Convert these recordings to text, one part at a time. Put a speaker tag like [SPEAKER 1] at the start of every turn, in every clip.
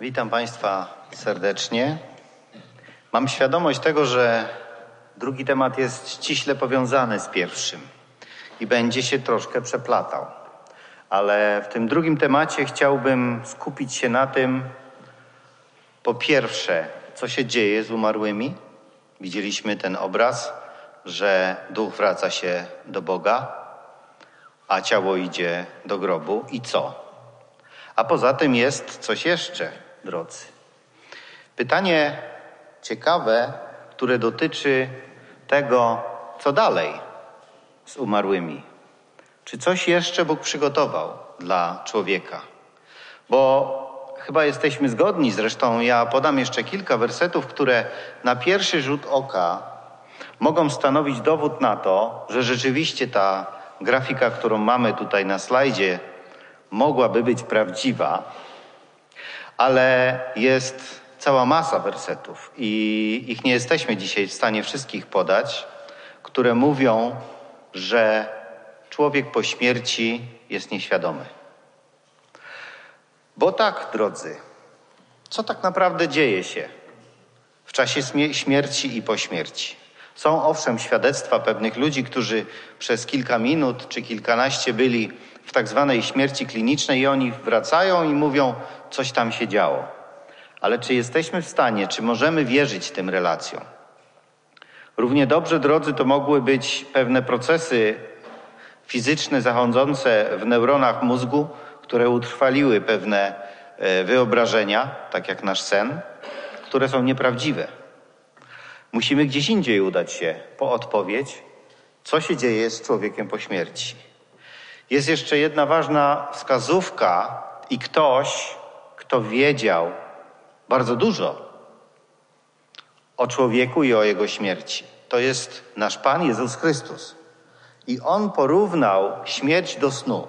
[SPEAKER 1] Witam Państwa serdecznie. Mam świadomość tego, że drugi temat jest ściśle powiązany z pierwszym i będzie się troszkę przeplatał. Ale w tym drugim temacie chciałbym skupić się na tym, po pierwsze, co się dzieje z umarłymi. Widzieliśmy ten obraz, że duch wraca się do Boga, a ciało idzie do grobu. I co? A poza tym jest coś jeszcze, drodzy. Pytanie ciekawe, które dotyczy tego, co dalej z umarłymi. Czy coś jeszcze Bóg przygotował dla człowieka? Bo chyba jesteśmy zgodni, zresztą ja podam jeszcze kilka wersetów, które na pierwszy rzut oka mogą stanowić dowód na to, że rzeczywiście ta grafika, którą mamy tutaj na slajdzie, mogłaby być prawdziwa, ale jest cała masa wersetów i ich nie jesteśmy dzisiaj w stanie wszystkich podać, które mówią, że człowiek po śmierci jest nieświadomy. Bo tak, drodzy, co tak naprawdę dzieje się w czasie śmierci i po śmierci? Są owszem świadectwa pewnych ludzi, którzy przez kilka minut czy kilkanaście byli w tak zwanej śmierci klinicznej i oni wracają i mówią, coś tam się działo. Ale czy jesteśmy w stanie, czy możemy wierzyć tym relacjom? Równie dobrze, drodzy, to mogły być pewne procesy fizyczne zachodzące w neuronach mózgu, które utrwaliły pewne e, wyobrażenia, tak jak nasz sen, które są nieprawdziwe. Musimy gdzieś indziej udać się po odpowiedź, co się dzieje z człowiekiem po śmierci. Jest jeszcze jedna ważna wskazówka i ktoś, kto wiedział bardzo dużo o człowieku i o jego śmierci. To jest nasz Pan Jezus Chrystus. I On porównał śmierć do snu.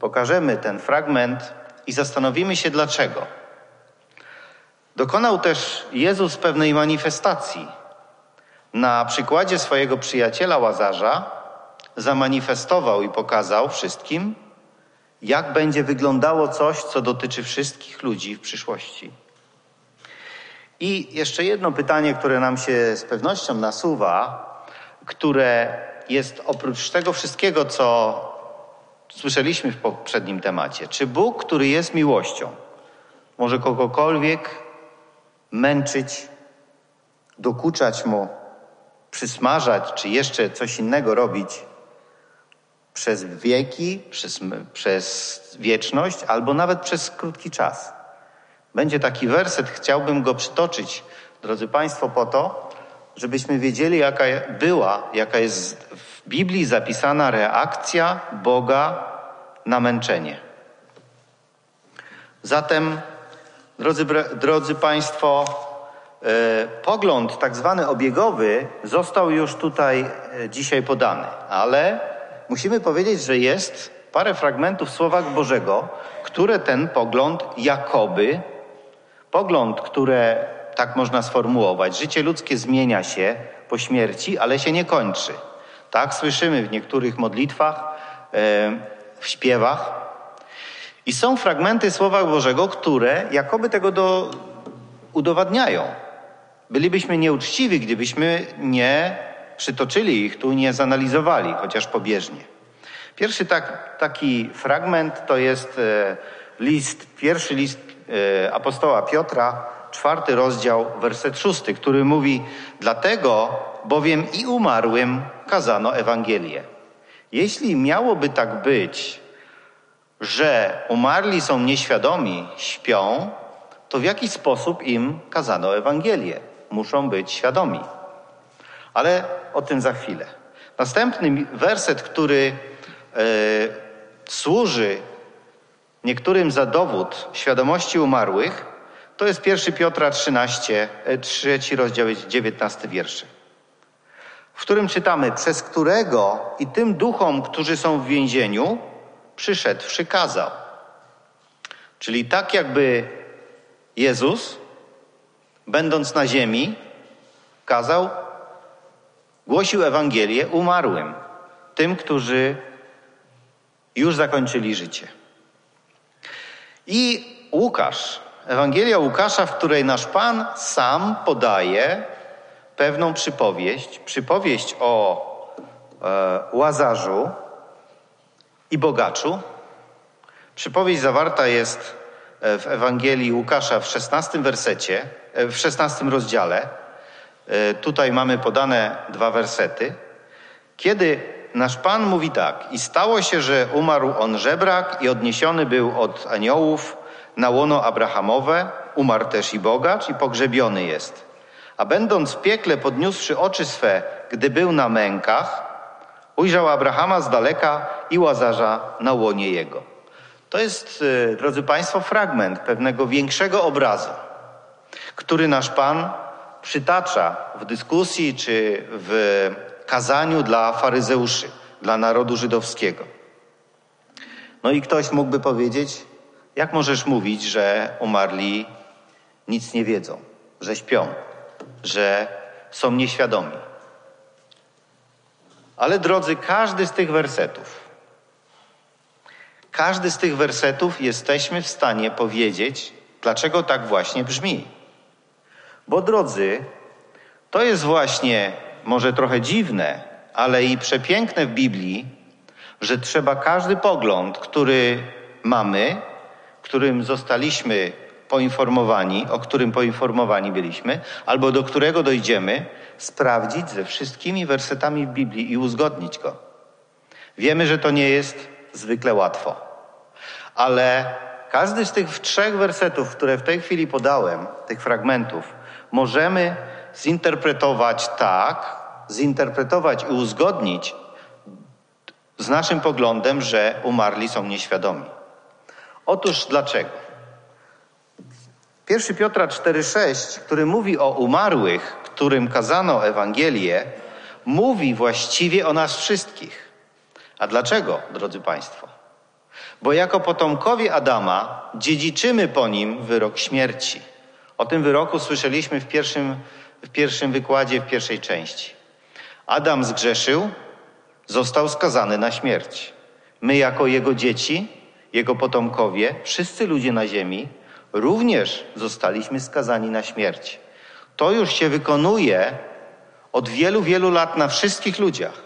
[SPEAKER 1] Pokażemy ten fragment i zastanowimy się dlaczego. Dokonał też Jezus pewnej manifestacji. Na przykładzie swojego przyjaciela Łazarza zamanifestował i pokazał wszystkim, jak będzie wyglądało coś, co dotyczy wszystkich ludzi w przyszłości. I jeszcze jedno pytanie, które nam się z pewnością nasuwa, które jest oprócz tego wszystkiego, co słyszeliśmy w poprzednim temacie. Czy Bóg, który jest miłością, może kogokolwiek męczyć, dokuczać mu, przysmażać, czy jeszcze coś innego robić przez wieki, przez, przez wieczność, albo nawet przez krótki czas? Będzie taki werset, chciałbym go przytoczyć, drodzy Państwo, po to, żebyśmy wiedzieli, jaka była, jaka jest w Biblii zapisana reakcja Boga na męczenie. Zatem, drodzy, drodzy Państwo, e, pogląd tak zwany obiegowy został już tutaj e, dzisiaj podany, ale musimy powiedzieć, że jest parę fragmentów w Słowach Bożego, które ten pogląd jakoby Pogląd, które tak można sformułować, życie ludzkie zmienia się po śmierci, ale się nie kończy. Tak słyszymy w niektórych modlitwach, w śpiewach. I są fragmenty Słowa Bożego, które jakoby tego do, udowadniają. Bylibyśmy nieuczciwi, gdybyśmy nie przytoczyli ich tu, nie zanalizowali, chociaż pobieżnie. Pierwszy tak, taki fragment to jest e, list, pierwszy list E, apostoła Piotra, czwarty rozdział, werset szósty, który mówi: Dlatego bowiem i umarłym kazano Ewangelię. Jeśli miałoby tak być, że umarli są nieświadomi, śpią, to w jaki sposób im kazano Ewangelię? Muszą być świadomi. Ale o tym za chwilę. Następny werset, który e, służy niektórym za dowód świadomości umarłych, to jest 1 Piotra 13, e, trzeci rozdział, 19 wierszy, w którym czytamy, przez którego i tym duchom, którzy są w więzieniu, przyszedł, przykazał. Czyli tak jakby Jezus, będąc na ziemi, kazał, głosił Ewangelię umarłym, tym, którzy już zakończyli życie. I Łukasz Ewangelia Łukasza, w której nasz Pan sam podaje pewną przypowieść, przypowieść o e, Łazarzu i bogaczu. Przypowieść zawarta jest e, w Ewangelii Łukasza w 16 wersecie, e, w 16 rozdziale. E, tutaj mamy podane dwa wersety. Kiedy nasz Pan mówi tak: I stało się, że umarł on żebrak i odniesiony był od aniołów na łono Abrahamowe, umarł też i bogacz i pogrzebiony jest. A będąc w piekle, podniósłszy oczy swe, gdy był na mękach, ujrzał Abrahama z daleka i Łazarza na łonie jego. To jest, e, drodzy Państwo, fragment pewnego większego obrazu, który nasz Pan przytacza w dyskusji czy w kazaniu dla faryzeuszy, dla narodu żydowskiego. No i ktoś mógłby powiedzieć, jak możesz mówić, że umarli nic nie wiedzą, że śpią, że są nieświadomi? Ale drodzy, każdy z tych wersetów, każdy z tych wersetów jesteśmy w stanie powiedzieć, dlaczego tak właśnie brzmi. Bo drodzy, to jest właśnie może trochę dziwne, ale i przepiękne w Biblii, że trzeba każdy pogląd, który mamy, którym zostaliśmy poinformowani, o którym poinformowani byliśmy, albo do którego dojdziemy, sprawdzić ze wszystkimi wersetami w Biblii i uzgodnić go. Wiemy, że to nie jest zwykle łatwo, ale każdy z tych trzech wersetów, które w tej chwili podałem, tych fragmentów, możemy zinterpretować tak, zinterpretować i uzgodnić z naszym poglądem, że umarli są nieświadomi. Otóż dlaczego? 1 Piotra 4,6, który mówi o umarłych, którym kazano Ewangelię, mówi właściwie o nas wszystkich. A dlaczego, drodzy Państwo? Bo jako potomkowie Adama dziedziczymy po nim wyrok śmierci. O tym wyroku słyszeliśmy w pierwszym, w pierwszym wykładzie, w pierwszej części. Adam zgrzeszył, został skazany na śmierć. My, jako jego dzieci, jego potomkowie, wszyscy ludzie na ziemi, również zostaliśmy skazani na śmierć. To już się wykonuje od wielu, wielu lat na wszystkich ludziach.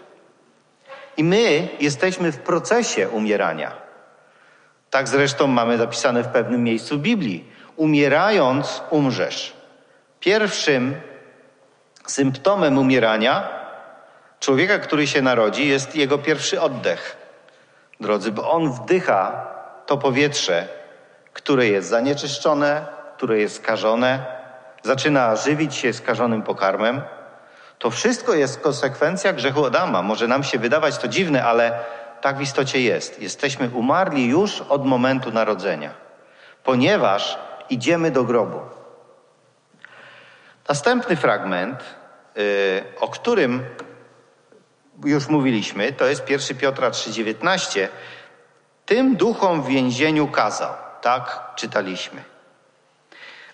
[SPEAKER 1] I my jesteśmy w procesie umierania. Tak zresztą mamy zapisane w pewnym miejscu Biblii. Umierając, umrzesz. Pierwszym symptomem umierania człowieka, który się narodzi, jest jego pierwszy oddech. Drodzy, bo on wdycha to powietrze, które jest zanieczyszczone, które jest skażone, zaczyna żywić się skażonym pokarmem. To wszystko jest konsekwencja grzechu Adama. Może nam się wydawać to dziwne, ale tak w istocie jest. Jesteśmy umarli już od momentu narodzenia, ponieważ idziemy do grobu. Następny fragment, yy, o którym już mówiliśmy, to jest 1 Piotra 3,19. Tym duchom w więzieniu kazał. Tak czytaliśmy.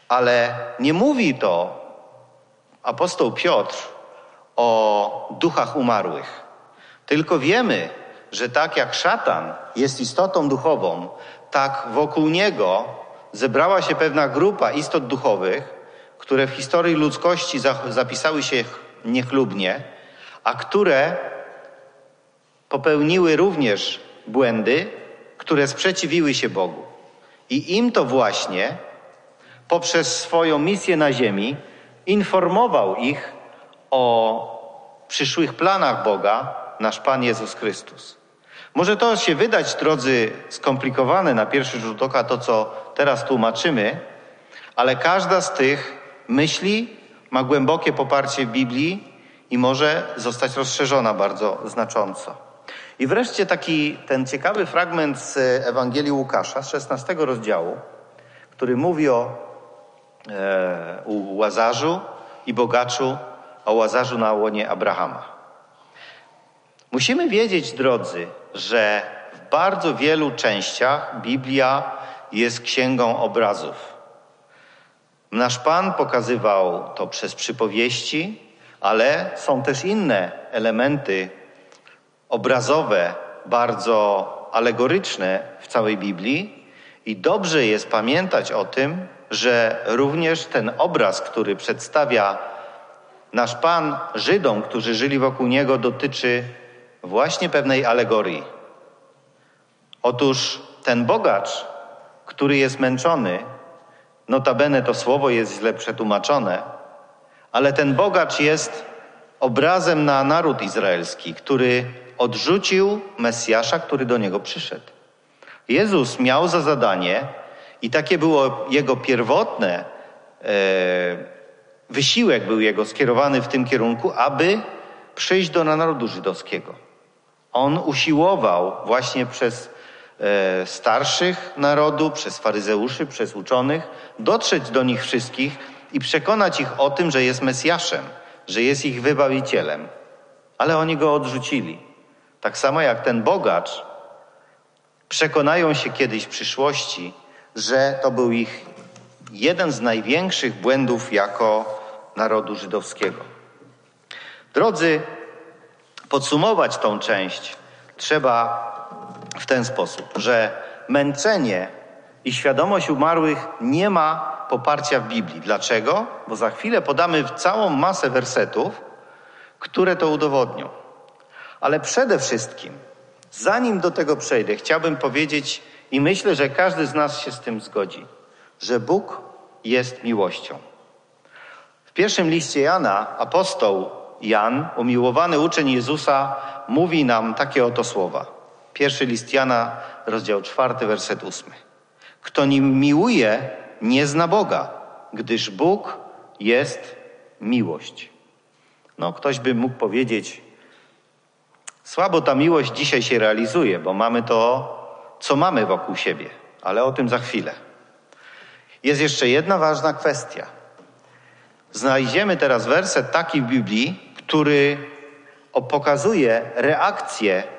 [SPEAKER 1] Ale nie mówi to apostoł Piotr o duchach umarłych. Tylko wiemy, że tak jak szatan jest istotą duchową, tak wokół niego zebrała się pewna grupa istot duchowych, które w historii ludzkości zapisały się niechlubnie, a które popełniły również błędy, które sprzeciwiły się Bogu. I im to właśnie poprzez swoją misję na ziemi informował ich o przyszłych planach Boga, nasz Pan Jezus Chrystus. Może to się wydać, drodzy, skomplikowane na pierwszy rzut oka, to co teraz tłumaczymy, ale każda z tych myśli ma głębokie poparcie w Biblii i może zostać rozszerzona bardzo znacząco. I wreszcie taki ten ciekawy fragment z Ewangelii Łukasza, z 16 rozdziału, który mówi o e, Łazarzu i bogaczu, o Łazarzu na łonie Abrahama. Musimy wiedzieć, drodzy, że w bardzo wielu częściach Biblia jest księgą obrazów. Nasz Pan pokazywał to przez przypowieści, ale są też inne elementy obrazowe, bardzo alegoryczne w całej Biblii i dobrze jest pamiętać o tym, że również ten obraz, który przedstawia nasz Pan Żydom, którzy żyli wokół Niego, dotyczy właśnie pewnej alegorii. Otóż ten bogacz, który jest męczony, notabene to słowo jest źle przetłumaczone, ale ten bogacz jest obrazem na naród izraelski, który odrzucił Mesjasza, który do niego przyszedł. Jezus miał za zadanie, i takie było jego pierwotne, e, wysiłek był jego skierowany w tym kierunku, aby przyjść do narodu żydowskiego. On usiłował właśnie przez starszych narodu, przez faryzeuszy, przez uczonych, dotrzeć do nich wszystkich i przekonać ich o tym, że jest Mesjaszem, że jest ich wybawicielem. Ale oni go odrzucili. Tak samo jak ten bogacz przekonają się kiedyś w przyszłości, że to był ich jeden z największych błędów jako narodu żydowskiego. Drodzy, podsumować tą część trzeba w ten sposób, że męczenie i świadomość umarłych nie ma poparcia w Biblii. Dlaczego? Bo za chwilę podamy całą masę wersetów, które to udowodnią. Ale przede wszystkim, zanim do tego przejdę, chciałbym powiedzieć, i myślę, że każdy z nas się z tym zgodzi, że Bóg jest miłością. W pierwszym liście Jana apostoł Jan, umiłowany uczeń Jezusa, mówi nam takie oto słowa. Pierwszy list Jana, rozdział czwarty, werset ósmy. Kto nim miłuje, nie zna Boga, gdyż Bóg jest miłość. No, ktoś by mógł powiedzieć, słabo ta miłość dzisiaj się realizuje, bo mamy to, co mamy wokół siebie, ale o tym za chwilę. Jest jeszcze jedna ważna kwestia. Znajdziemy teraz werset taki w Biblii, który pokazuje reakcję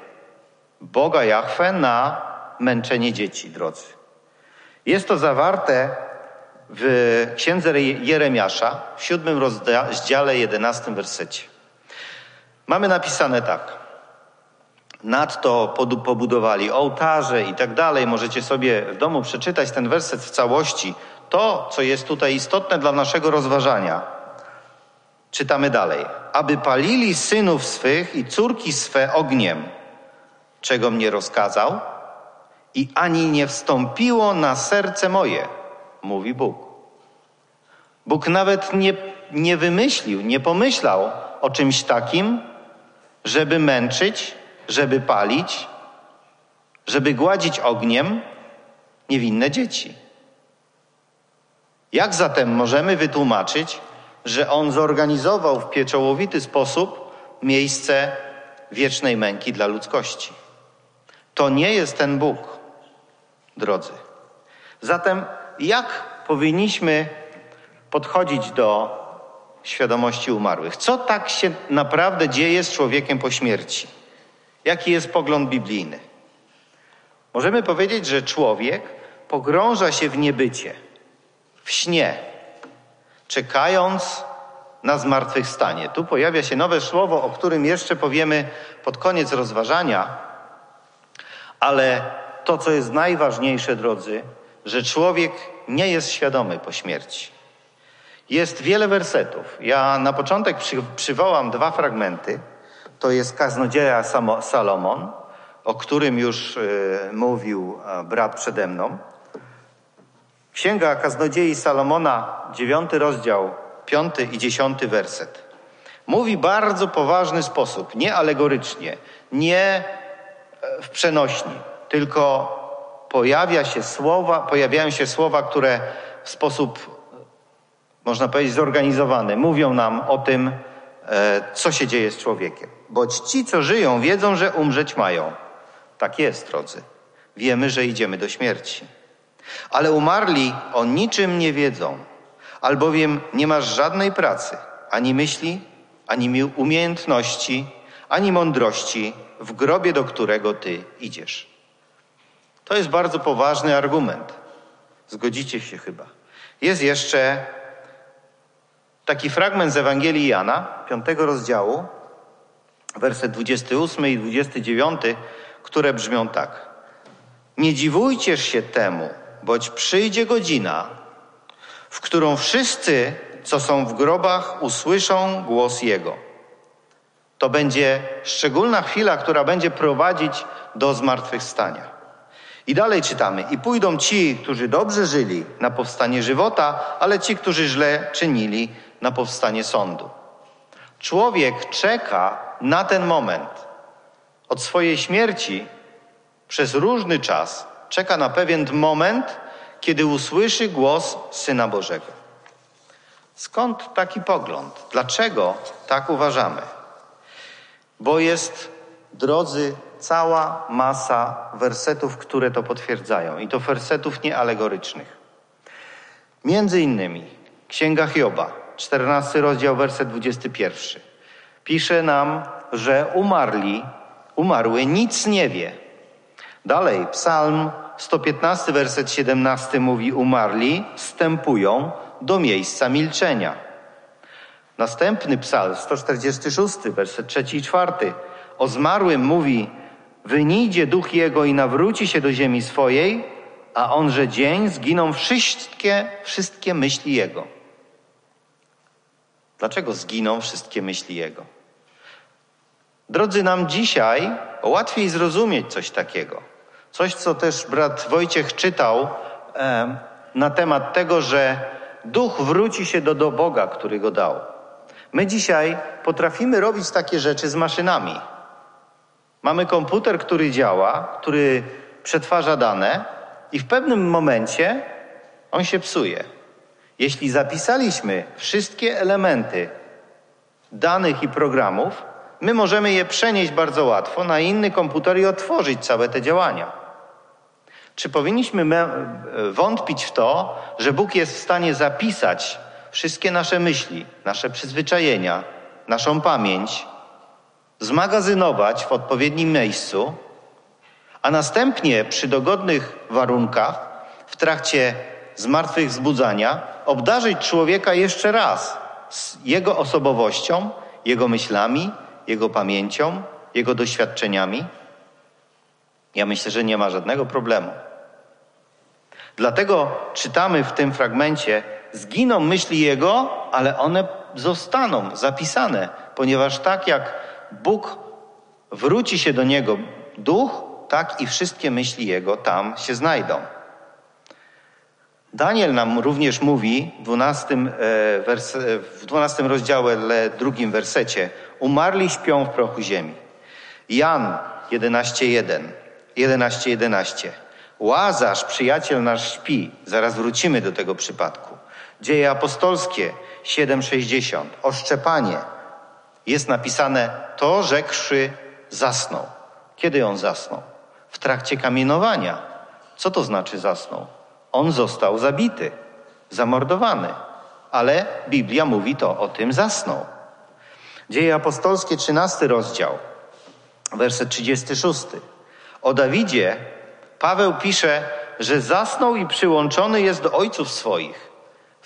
[SPEAKER 1] Boga Jahwe na męczenie dzieci, drodzy. Jest to zawarte w księdze Jeremiasza w siódmym rozdziale, jedenastym wersecie. Mamy napisane tak. Nadto pobudowali ołtarze i tak dalej. Możecie sobie w domu przeczytać ten werset w całości. To, co jest tutaj istotne dla naszego rozważania. Czytamy dalej. Aby palili synów swych i córki swe ogniem, czego mnie rozkazał, i ani nie wstąpiło na serce moje, mówi Bóg. Bóg nawet nie, nie wymyślił, nie pomyślał o czymś takim, żeby męczyć, żeby palić, żeby gładzić ogniem niewinne dzieci. Jak zatem możemy wytłumaczyć, że On zorganizował w pieczołowity sposób miejsce wiecznej męki dla ludzkości? To nie jest ten Bóg, drodzy. Zatem jak powinniśmy podchodzić do świadomości umarłych? Co tak się naprawdę dzieje z człowiekiem po śmierci? Jaki jest pogląd biblijny? Możemy powiedzieć, że człowiek pogrąża się w niebycie, w śnie, czekając na zmartwychwstanie. Tu pojawia się nowe słowo, o którym jeszcze powiemy pod koniec rozważania, ale to, co jest najważniejsze, drodzy, że człowiek nie jest świadomy po śmierci. Jest wiele wersetów. Ja na początek przy, przywołam dwa fragmenty. To jest kaznodzieja Salomon, o którym już y, mówił brat przede mną. Księga Kaznodziei Salomona, dziewiąty rozdział, piąty i dziesiąty werset. Mówi bardzo poważny sposób, nie alegorycznie, nie e, w przenośni, tylko pojawia się słowa, pojawiają się słowa, które w sposób, można powiedzieć, zorganizowany mówią nam o tym, e, co się dzieje z człowiekiem. Boć ci, co żyją, wiedzą, że umrzeć mają. Tak jest, drodzy. Wiemy, że idziemy do śmierci. Ale umarli o niczym nie wiedzą, albowiem nie masz żadnej pracy, ani myśli, ani umiejętności, ani mądrości w grobie, do którego ty idziesz. To jest bardzo poważny argument. Zgodzicie się chyba. Jest jeszcze taki fragment z Ewangelii Jana, piątego rozdziału, werset 28 i 29, które brzmią tak. Nie dziwujcie się temu, boć przyjdzie godzina, w którą wszyscy, co są w grobach, usłyszą głos Jego. To będzie szczególna chwila, która będzie prowadzić do zmartwychwstania. I dalej czytamy: I pójdą ci, którzy dobrze żyli, na powstanie żywota, ale ci, którzy źle czynili, na powstanie sądu. Człowiek czeka na ten moment. Od swojej śmierci przez różny czas czeka na pewien moment, kiedy usłyszy głos Syna Bożego. Skąd taki pogląd? Dlaczego tak uważamy? Bo jest, drodzy, cała masa wersetów, które to potwierdzają. I to wersetów niealegorycznych. Między innymi Księga Hioba, 14 rozdział, werset 21. Pisze nam, że umarli, umarły nic nie wie. Dalej, Psalm 115, werset 17 mówi: Umarli wstępują do miejsca milczenia. Następny psalm, 146, werset 3 i 4. O zmarłym mówi: Wynijdzie duch jego i nawróci się do ziemi swojej, a onże dzień zginą wszystkie, wszystkie myśli jego. Dlaczego zginą wszystkie myśli jego? Drodzy, nam dzisiaj łatwiej zrozumieć coś takiego. Coś, co też brat Wojciech czytał e, na temat tego, że duch wróci się do, do Boga, który go dał. My dzisiaj potrafimy robić takie rzeczy z maszynami. Mamy komputer, który działa, który przetwarza dane i w pewnym momencie on się psuje. Jeśli zapisaliśmy wszystkie elementy danych i programów, my możemy je przenieść bardzo łatwo na inny komputer i otworzyć całe te działania. Czy powinniśmy wątpić w to, że Bóg jest w stanie zapisać wszystkie nasze myśli, nasze przyzwyczajenia, naszą pamięć, zmagazynować w odpowiednim miejscu, a następnie przy dogodnych warunkach w trakcie zmartwychwzbudzania obdarzyć człowieka jeszcze raz z jego osobowością, jego myślami, jego pamięcią, jego doświadczeniami? Ja myślę, że nie ma żadnego problemu. Dlatego czytamy w tym fragmencie: Zginą myśli jego, ale one zostaną zapisane, ponieważ tak jak Bóg wróci się do niego duch, tak i wszystkie myśli jego tam się znajdą. Daniel nam również mówi w 12, e, w 12 rozdziale, drugim wersecie: Umarli śpią w prochu ziemi. Jan 11:1, 11:11. 11. Łazarz, przyjaciel nasz śpi. Zaraz wrócimy do tego przypadku. Dzieje apostolskie 7:60. Oszczepanie. Jest napisane to rzekszy zasnął. Kiedy on zasnął? W trakcie kamienowania. Co to znaczy zasnął? On został zabity, zamordowany. Ale Biblia mówi to o tym zasnął. Dzieje apostolskie, 13 rozdział, werset 36. O Dawidzie Paweł pisze, że zasnął i przyłączony jest do ojców swoich.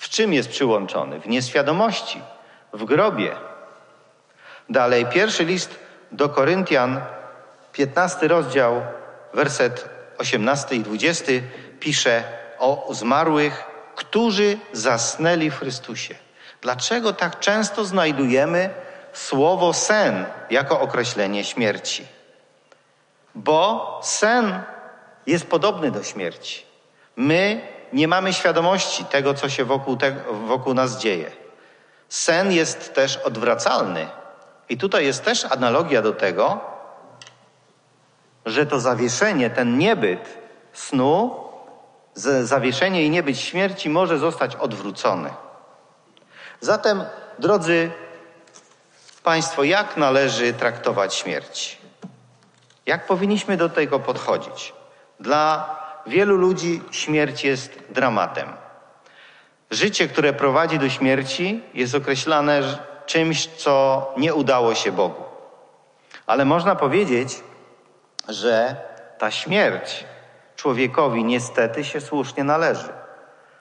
[SPEAKER 1] W czym jest przyłączony? W nieświadomości, w grobie. Dalej, pierwszy list do Koryntian, 15 rozdział, werset 18 i 20 pisze o zmarłych, którzy zasnęli w Chrystusie. Dlaczego tak często znajdujemy słowo sen jako określenie śmierci? Bo sen jest podobny do śmierci. My nie mamy świadomości tego, co się wokół, te, wokół nas dzieje. Sen jest też odwracalny. I tutaj jest też analogia do tego, że to zawieszenie, ten niebyt snu, zawieszenie i niebyt śmierci może zostać odwrócony. Zatem, drodzy Państwo, jak należy traktować śmierć? Jak powinniśmy do tego podchodzić? Dla wielu ludzi śmierć jest dramatem. Życie, które prowadzi do śmierci, jest określane czymś, co nie udało się Bogu. Ale można powiedzieć, że ta śmierć człowiekowi niestety się słusznie należy,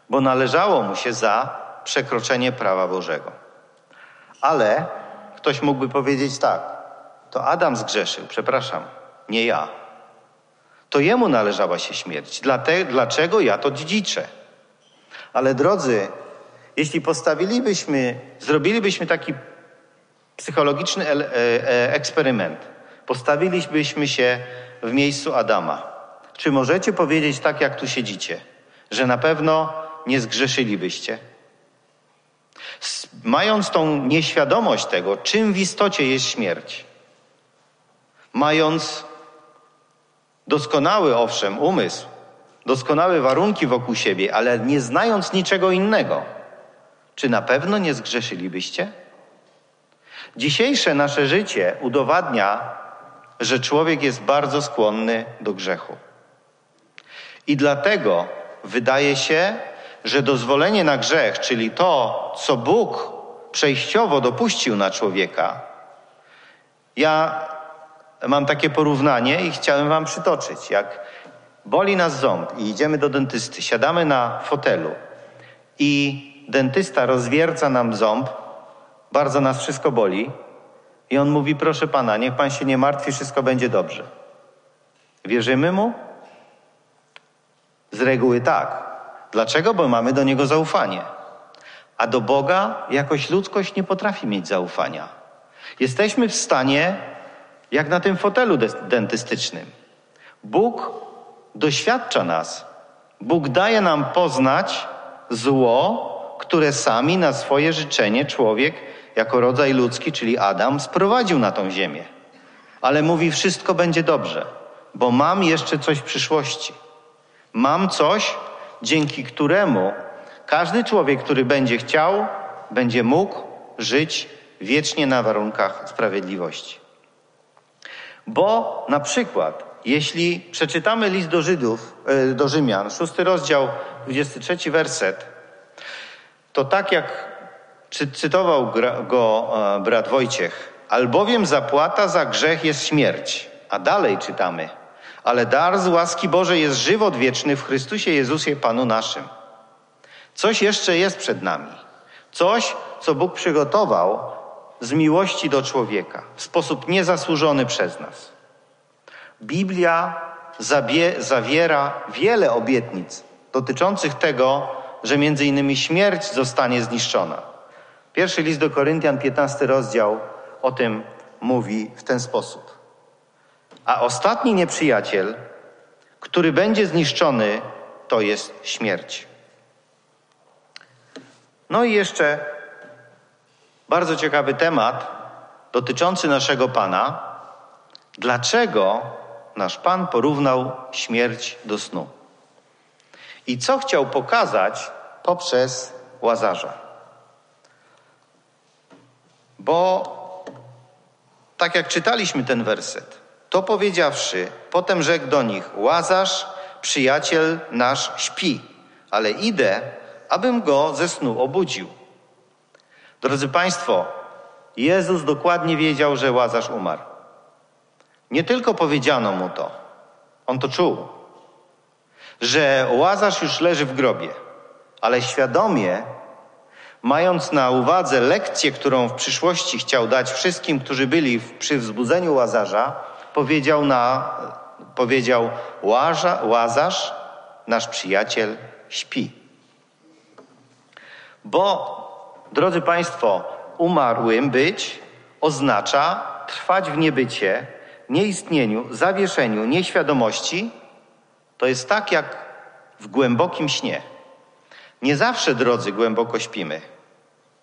[SPEAKER 1] bo należało mu się za przekroczenie prawa Bożego. Ale ktoś mógłby powiedzieć tak: to Adam zgrzeszył, przepraszam, nie ja. To jemu należała się śmierć. Dlatego, dlaczego ja to dziedziczę? Ale drodzy, jeśli postawilibyśmy, zrobilibyśmy taki psychologiczny e, e, eksperyment, postawilibyśmy się w miejscu Adama, czy możecie powiedzieć tak, jak tu siedzicie, że na pewno nie zgrzeszylibyście? Mając tą nieświadomość tego, czym w istocie jest śmierć, mając doskonały, owszem, umysł, doskonałe warunki wokół siebie, ale nie znając niczego innego, czy na pewno nie zgrzeszylibyście? Dzisiejsze nasze życie udowadnia, że człowiek jest bardzo skłonny do grzechu. I dlatego wydaje się, że dozwolenie na grzech, czyli to, co Bóg przejściowo dopuścił na człowieka, ja mam takie porównanie i chciałem Wam przytoczyć. Jak boli nas ząb i idziemy do dentysty, siadamy na fotelu i dentysta rozwierca nam ząb, bardzo nas wszystko boli i on mówi: Proszę pana, niech pan się nie martwi, wszystko będzie dobrze. Wierzymy mu? Z reguły tak. Dlaczego? Bo mamy do niego zaufanie. A do Boga jakoś ludzkość nie potrafi mieć zaufania. Jesteśmy w stanie, jak na tym fotelu dentystycznym. Bóg doświadcza nas. Bóg daje nam poznać zło, które sami na swoje życzenie człowiek, jako rodzaj ludzki, czyli Adam, sprowadził na tą ziemię. Ale mówi: Wszystko będzie dobrze, bo mam jeszcze coś w przyszłości. Mam coś, dzięki któremu każdy człowiek, który będzie chciał, będzie mógł żyć wiecznie na warunkach sprawiedliwości. Bo na przykład, jeśli przeczytamy list do Żydów, e, do Rzymian, szósty rozdział, 23 werset, to tak jak cytował go e, brat Wojciech, albowiem zapłata za grzech jest śmierć. A dalej czytamy, ale dar z łaski Bożej jest żywot wieczny w Chrystusie Jezusie Panu naszym. Coś jeszcze jest przed nami. Coś, co Bóg przygotował z miłości do człowieka w sposób niezasłużony przez nas. Biblia zawiera wiele obietnic dotyczących tego, że między innymi śmierć zostanie zniszczona. Pierwszy list do Koryntian, 15 rozdział o tym mówi w ten sposób. A ostatni nieprzyjaciel, który będzie zniszczony, to jest śmierć. No i jeszcze bardzo ciekawy temat dotyczący naszego Pana. Dlaczego nasz Pan porównał śmierć do snu? I co chciał pokazać poprzez łazarza? Bo tak jak czytaliśmy ten werset, to powiedziawszy, potem rzekł do nich: Łazarz, przyjaciel nasz śpi, ale idę, abym go ze snu obudził. Drodzy Państwo, Jezus dokładnie wiedział, że Łazarz umarł. Nie tylko powiedziano mu to, on to czuł że Łazarz już leży w grobie, ale świadomie, mając na uwadze lekcję, którą w przyszłości chciał dać wszystkim, którzy byli przy wzbudzeniu Łazarza, powiedział, na, powiedział Łaza, Łazarz, nasz przyjaciel, śpi. Bo, drodzy Państwo, umarłym być oznacza trwać w niebycie, nieistnieniu, zawieszeniu, nieświadomości, to jest tak jak w głębokim śnie. Nie zawsze, drodzy, głęboko śpimy.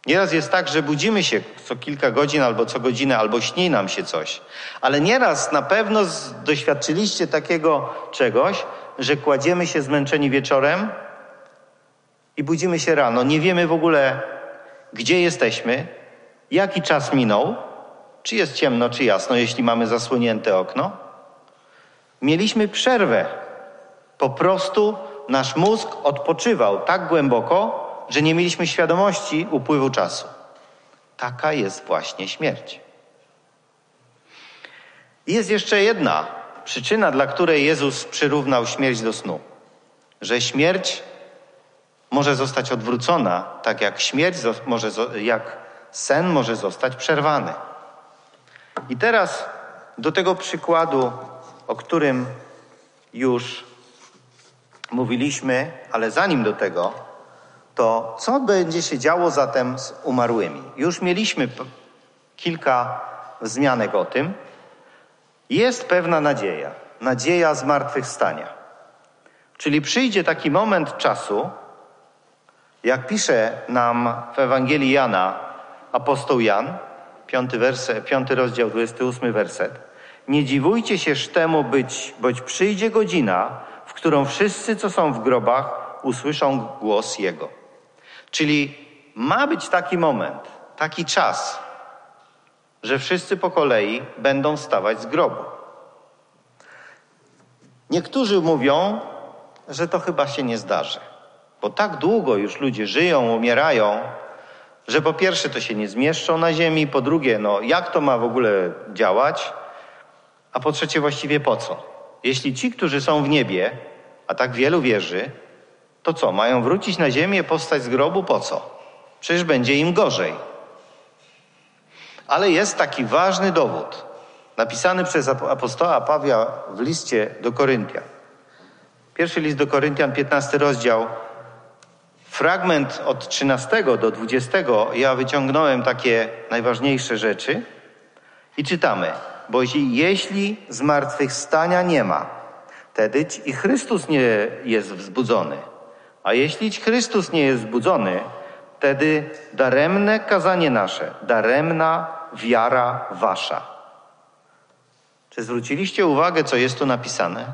[SPEAKER 1] Nieraz jest tak, że budzimy się co kilka godzin albo co godzinę, albo śni nam się coś. Ale nieraz na pewno doświadczyliście takiego czegoś, że kładziemy się zmęczeni wieczorem i budzimy się rano. Nie wiemy w ogóle, gdzie jesteśmy, jaki czas minął, czy jest ciemno, czy jasno, jeśli mamy zasłonięte okno. Mieliśmy przerwę po prostu nasz mózg odpoczywał tak głęboko, że nie mieliśmy świadomości upływu czasu. Taka jest właśnie śmierć. Jest jeszcze jedna przyczyna, dla której Jezus przyrównał śmierć do snu. Że śmierć może zostać odwrócona, tak jak śmierć może, jak sen może zostać przerwany. I teraz do tego przykładu, o którym już mówiliśmy, ale zanim do tego, to co będzie się działo zatem z umarłymi? Już mieliśmy kilka wzmianek o tym. Jest pewna nadzieja, nadzieja zmartwychwstania. Czyli przyjdzie taki moment czasu, jak pisze nam w Ewangelii Jana apostoł Jan, piąty, werset, piąty rozdział, 28 werset. Nie dziwujcie się temu być, boć przyjdzie godzina, w którą wszyscy, co są w grobach, usłyszą głos Jego. Czyli ma być taki moment, taki czas, że wszyscy po kolei będą wstawać z grobu. Niektórzy mówią, że to chyba się nie zdarzy, bo tak długo już ludzie żyją, umierają, że po pierwsze to się nie zmieszczą na ziemi, po drugie, no jak to ma w ogóle działać, a po trzecie właściwie po co? Jeśli ci, którzy są w niebie, a tak wielu wierzy, to co, mają wrócić na ziemię, powstać z grobu, po co? Przecież będzie im gorzej. Ale jest taki ważny dowód, napisany przez apostoła Pawła w liście do Koryntian. Pierwszy list do Koryntian, 15 rozdział, fragment od 13 do 20. Ja wyciągnąłem takie najważniejsze rzeczy i czytamy. Bo jeśli zmartwychwstania nie ma, wtedy i Chrystus nie jest wzbudzony. A jeśli Chrystus nie jest wzbudzony, wtedy daremne kazanie nasze, daremna wiara wasza. Czy zwróciliście uwagę, co jest tu napisane?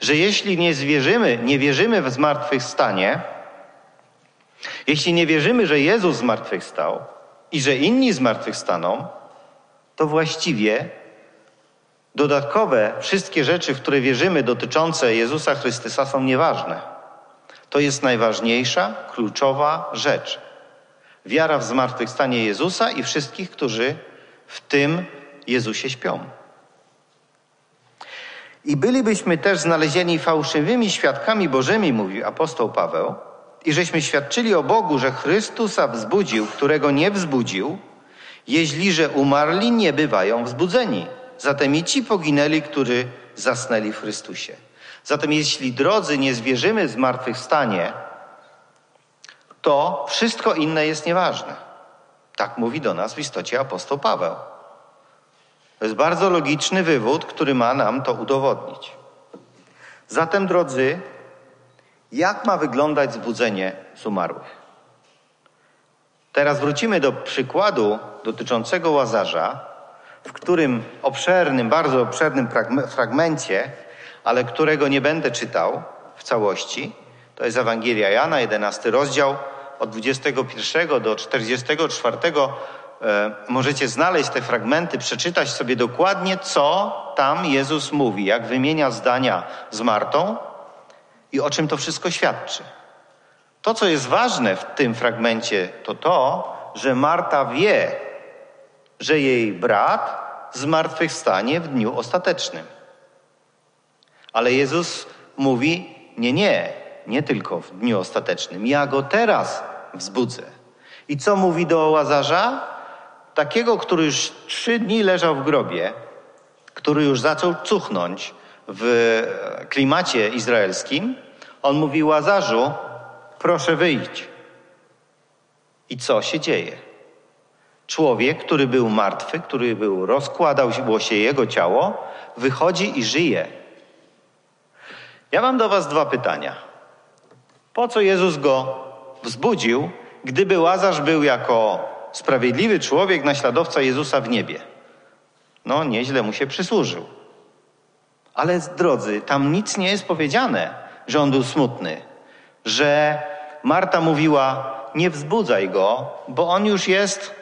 [SPEAKER 1] Że jeśli nie zwierzymy, nie wierzymy w zmartwychwstanie, jeśli nie wierzymy, że Jezus zmartwychwstał i że inni zmartwychwstaną, to właściwie dodatkowe wszystkie rzeczy, w które wierzymy dotyczące Jezusa Chrystusa są nieważne. To jest najważniejsza, kluczowa rzecz. Wiara w zmartwychwstanie Jezusa i wszystkich, którzy w tym Jezusie śpią. I bylibyśmy też znalezieni fałszywymi świadkami Bożymi, mówił apostoł Paweł, i żeśmy świadczyli o Bogu, że Chrystusa wzbudził, którego nie wzbudził, jeśli że umarli nie bywają wzbudzeni. Zatem i ci poginęli, którzy zasnęli w Chrystusie. Zatem jeśli drodzy nie zwierzymy zmartwychwstanie, to wszystko inne jest nieważne. Tak mówi do nas w istocie apostoł Paweł. To jest bardzo logiczny wywód, który ma nam to udowodnić. Zatem, drodzy, jak ma wyglądać zbudzenie z umarłych? Teraz wrócimy do przykładu dotyczącego łazarza, w którym obszernym, bardzo obszernym fragmencie ale którego nie będę czytał w całości. To jest Ewangelia Jana, 11 rozdział, od 21 do 44. E, możecie znaleźć te fragmenty, przeczytać sobie dokładnie, co tam Jezus mówi, jak wymienia zdania z Martą i o czym to wszystko świadczy. To, co jest ważne w tym fragmencie, to to, że Marta wie, że jej brat zmartwychwstanie w dniu ostatecznym. Ale Jezus mówi: Nie, nie, nie tylko w dniu ostatecznym. Ja go teraz wzbudzę. I co mówi do łazarza? Takiego, który już trzy dni leżał w grobie, który już zaczął cuchnąć w klimacie izraelskim, on mówi łazarzu: Proszę wyjść. I co się dzieje? Człowiek, który był martwy, który był, rozkładał się jego ciało, wychodzi i żyje. Ja mam do Was dwa pytania. Po co Jezus go wzbudził, gdyby Łazarz był jako sprawiedliwy człowiek, naśladowca Jezusa w niebie? No, nieźle mu się przysłużył. Ale drodzy, tam nic nie jest powiedziane, że on był smutny, że Marta mówiła: Nie wzbudzaj go, bo on już jest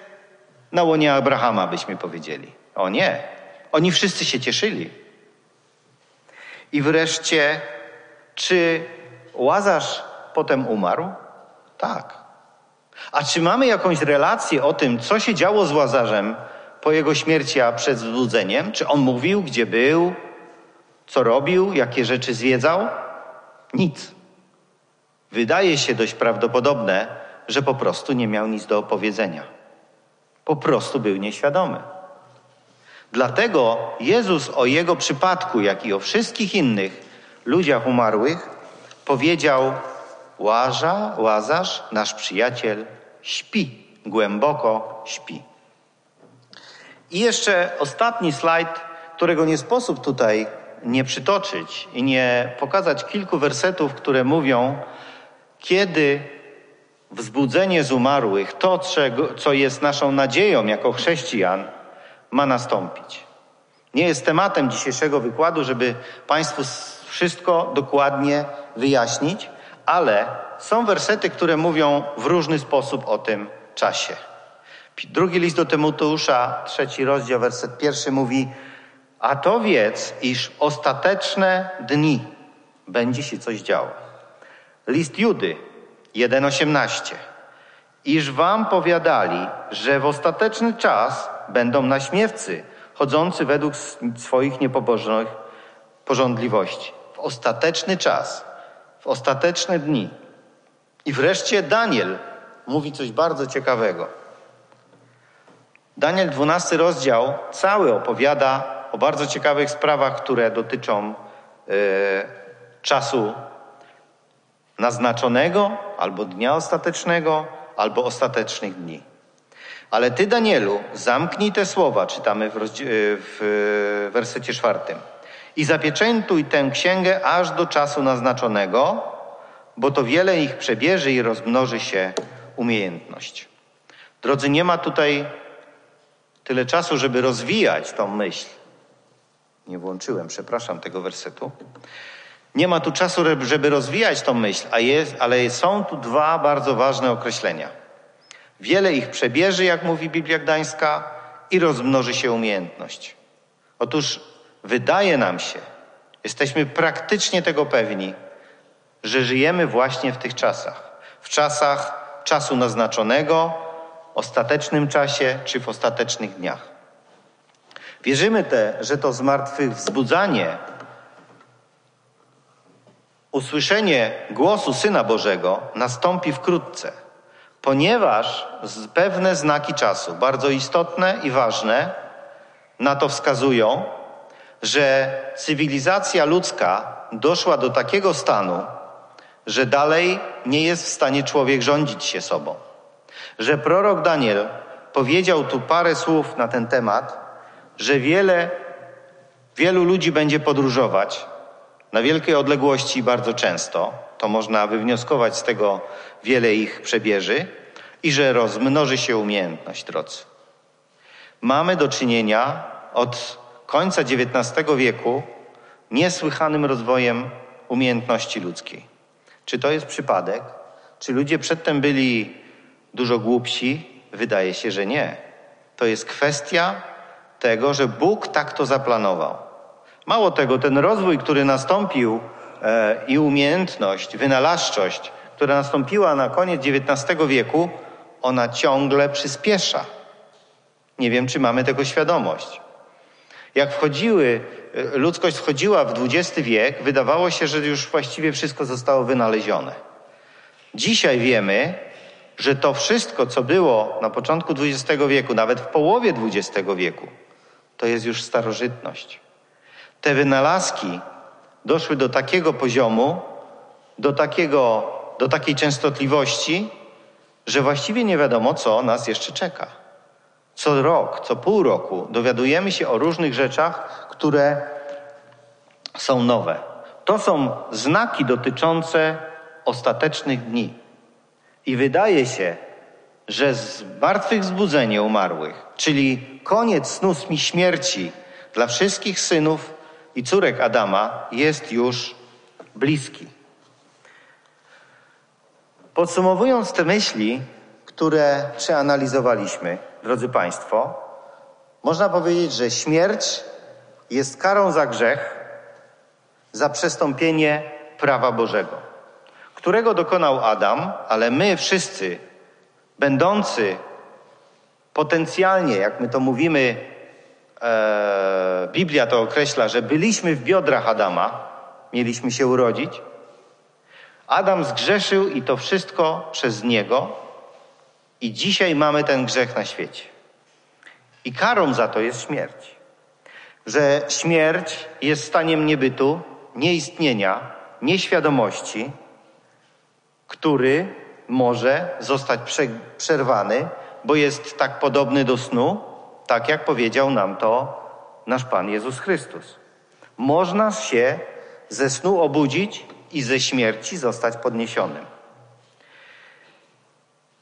[SPEAKER 1] na łonie Abrahama, byśmy powiedzieli. O nie, oni wszyscy się cieszyli. I wreszcie czy Łazarz potem umarł? Tak. A czy mamy jakąś relację o tym, co się działo z Łazarzem po jego śmierci, a przed zbudzeniem? Czy on mówił, gdzie był, co robił, jakie rzeczy zwiedzał? Nic. Wydaje się dość prawdopodobne, że po prostu nie miał nic do opowiedzenia. Po prostu był nieświadomy. Dlatego Jezus o jego przypadku, jak i o wszystkich innych, ludziach umarłych, powiedział Łaża, Łazarz, nasz przyjaciel, śpi, głęboko śpi. I jeszcze ostatni slajd, którego nie sposób tutaj nie przytoczyć i nie pokazać kilku wersetów, które mówią, kiedy wzbudzenie z umarłych, to, co jest naszą nadzieją jako chrześcijan, ma nastąpić. Nie jest tematem dzisiejszego wykładu, żeby Państwu wszystko dokładnie wyjaśnić, ale są wersety, które mówią w różny sposób o tym czasie. Drugi list do Tymoteusza, trzeci rozdział, werset pierwszy mówi: A to wiedz, iż ostateczne dni będzie się coś działo. List Judy 1,18 iż wam powiadali, że w ostateczny czas będą naśmiewcy, chodzący według swoich niepobożnych porządliwości. W ostateczny czas, w ostateczne dni. I wreszcie Daniel mówi coś bardzo ciekawego. Daniel 12 rozdział cały opowiada o bardzo ciekawych sprawach, które dotyczą yy, czasu naznaczonego albo dnia ostatecznego, albo ostatecznych dni. Ale ty, Danielu, zamknij te słowa, czytamy w, w wersecie czwartym. I zapieczętuj tę księgę aż do czasu naznaczonego, bo to wiele ich przebierze i rozmnoży się umiejętność. Drodzy, nie ma tutaj tyle czasu, żeby rozwijać tą myśl. Nie włączyłem, przepraszam, tego wersetu. Nie ma tu czasu, żeby rozwijać tą myśl, jest, ale są tu dwa bardzo ważne określenia. Wiele ich przebierze, jak mówi Biblia Gdańska, i rozmnoży się umiejętność. Otóż wydaje nam się, jesteśmy praktycznie tego pewni, że żyjemy właśnie w tych czasach. W czasach czasu naznaczonego, ostatecznym czasie czy w ostatecznych dniach. Wierzymy te, że to zmartwychwzbudzanie usłyszenie głosu Syna Bożego nastąpi wkrótce, ponieważ pewne znaki czasu, bardzo istotne i ważne, na to wskazują, że cywilizacja ludzka doszła do takiego stanu, że dalej nie jest w stanie człowiek rządzić się sobą. Że prorok Daniel powiedział tu parę słów na ten temat, że wiele, wielu ludzi będzie podróżować, na wielkiej odległości bardzo często, to można wywnioskować z tego wiele ich przebieży, i że rozmnoży się umiejętność, drodzy. Mamy do czynienia od końca XIX wieku niesłychanym rozwojem umiejętności ludzkiej. Czy to jest przypadek? Czy ludzie przedtem byli dużo głupsi? Wydaje się, że nie. To jest kwestia tego, że Bóg tak to zaplanował. Mało tego, ten rozwój, który nastąpił e, i umiejętność, wynalazczość, która nastąpiła na koniec XIX wieku, ona ciągle przyspiesza. Nie wiem, czy mamy tego świadomość. Jak wchodziły, e, ludzkość wchodziła w XX wiek, wydawało się, że już właściwie wszystko zostało wynalezione. Dzisiaj wiemy, że to wszystko, co było na początku XX wieku, nawet w połowie XX wieku, to jest już starożytność. Te wynalazki doszły do takiego poziomu, do, takiego, do takiej częstotliwości, że właściwie nie wiadomo, co nas jeszcze czeka. Co rok, co pół roku dowiadujemy się o różnych rzeczach, które są nowe. To są znaki dotyczące ostatecznych dni. I wydaje się, że zmartwychwzbudzenie umarłych, czyli koniec snu śmierci dla wszystkich synów i córek Adama jest już bliski. Podsumowując te myśli, które przeanalizowaliśmy, drodzy Państwo, można powiedzieć, że śmierć jest karą za grzech, za przestąpienie prawa Bożego, którego dokonał Adam, ale my wszyscy, będący potencjalnie, jak my to mówimy, e, Biblia to określa, że byliśmy w biodrach Adama, mieliśmy się urodzić. Adam zgrzeszył i to wszystko przez niego, i dzisiaj mamy ten grzech na świecie. I karą za to jest śmierć. Że śmierć jest staniem niebytu, nieistnienia, nieświadomości, który może zostać przerwany, bo jest tak podobny do snu, tak jak powiedział nam to nasz Pan Jezus Chrystus. Można się ze snu obudzić i ze śmierci zostać podniesionym.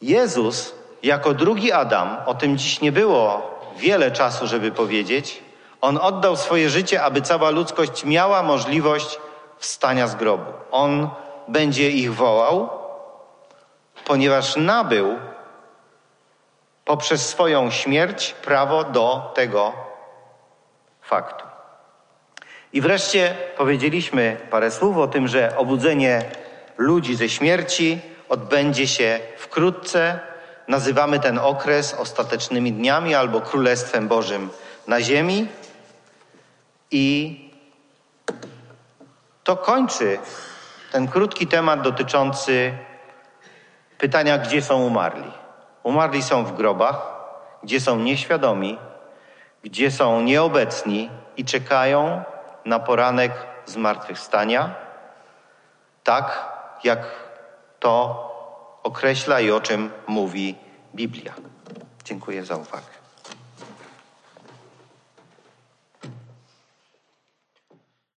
[SPEAKER 1] Jezus jako drugi Adam, o tym dziś nie było wiele czasu, żeby powiedzieć, on oddał swoje życie, aby cała ludzkość miała możliwość wstania z grobu. On będzie ich wołał, ponieważ nabył poprzez swoją śmierć prawo do tego faktu. I wreszcie powiedzieliśmy parę słów o tym, że obudzenie ludzi ze śmierci odbędzie się wkrótce. Nazywamy ten okres ostatecznymi dniami albo Królestwem Bożym na ziemi. I to kończy ten krótki temat dotyczący pytania, gdzie są umarli. Umarli są w grobach, gdzie są nieświadomi, gdzie są nieobecni i czekają na poranek zmartwychwstania, tak jak to określa i o czym mówi Biblia. Dziękuję za uwagę.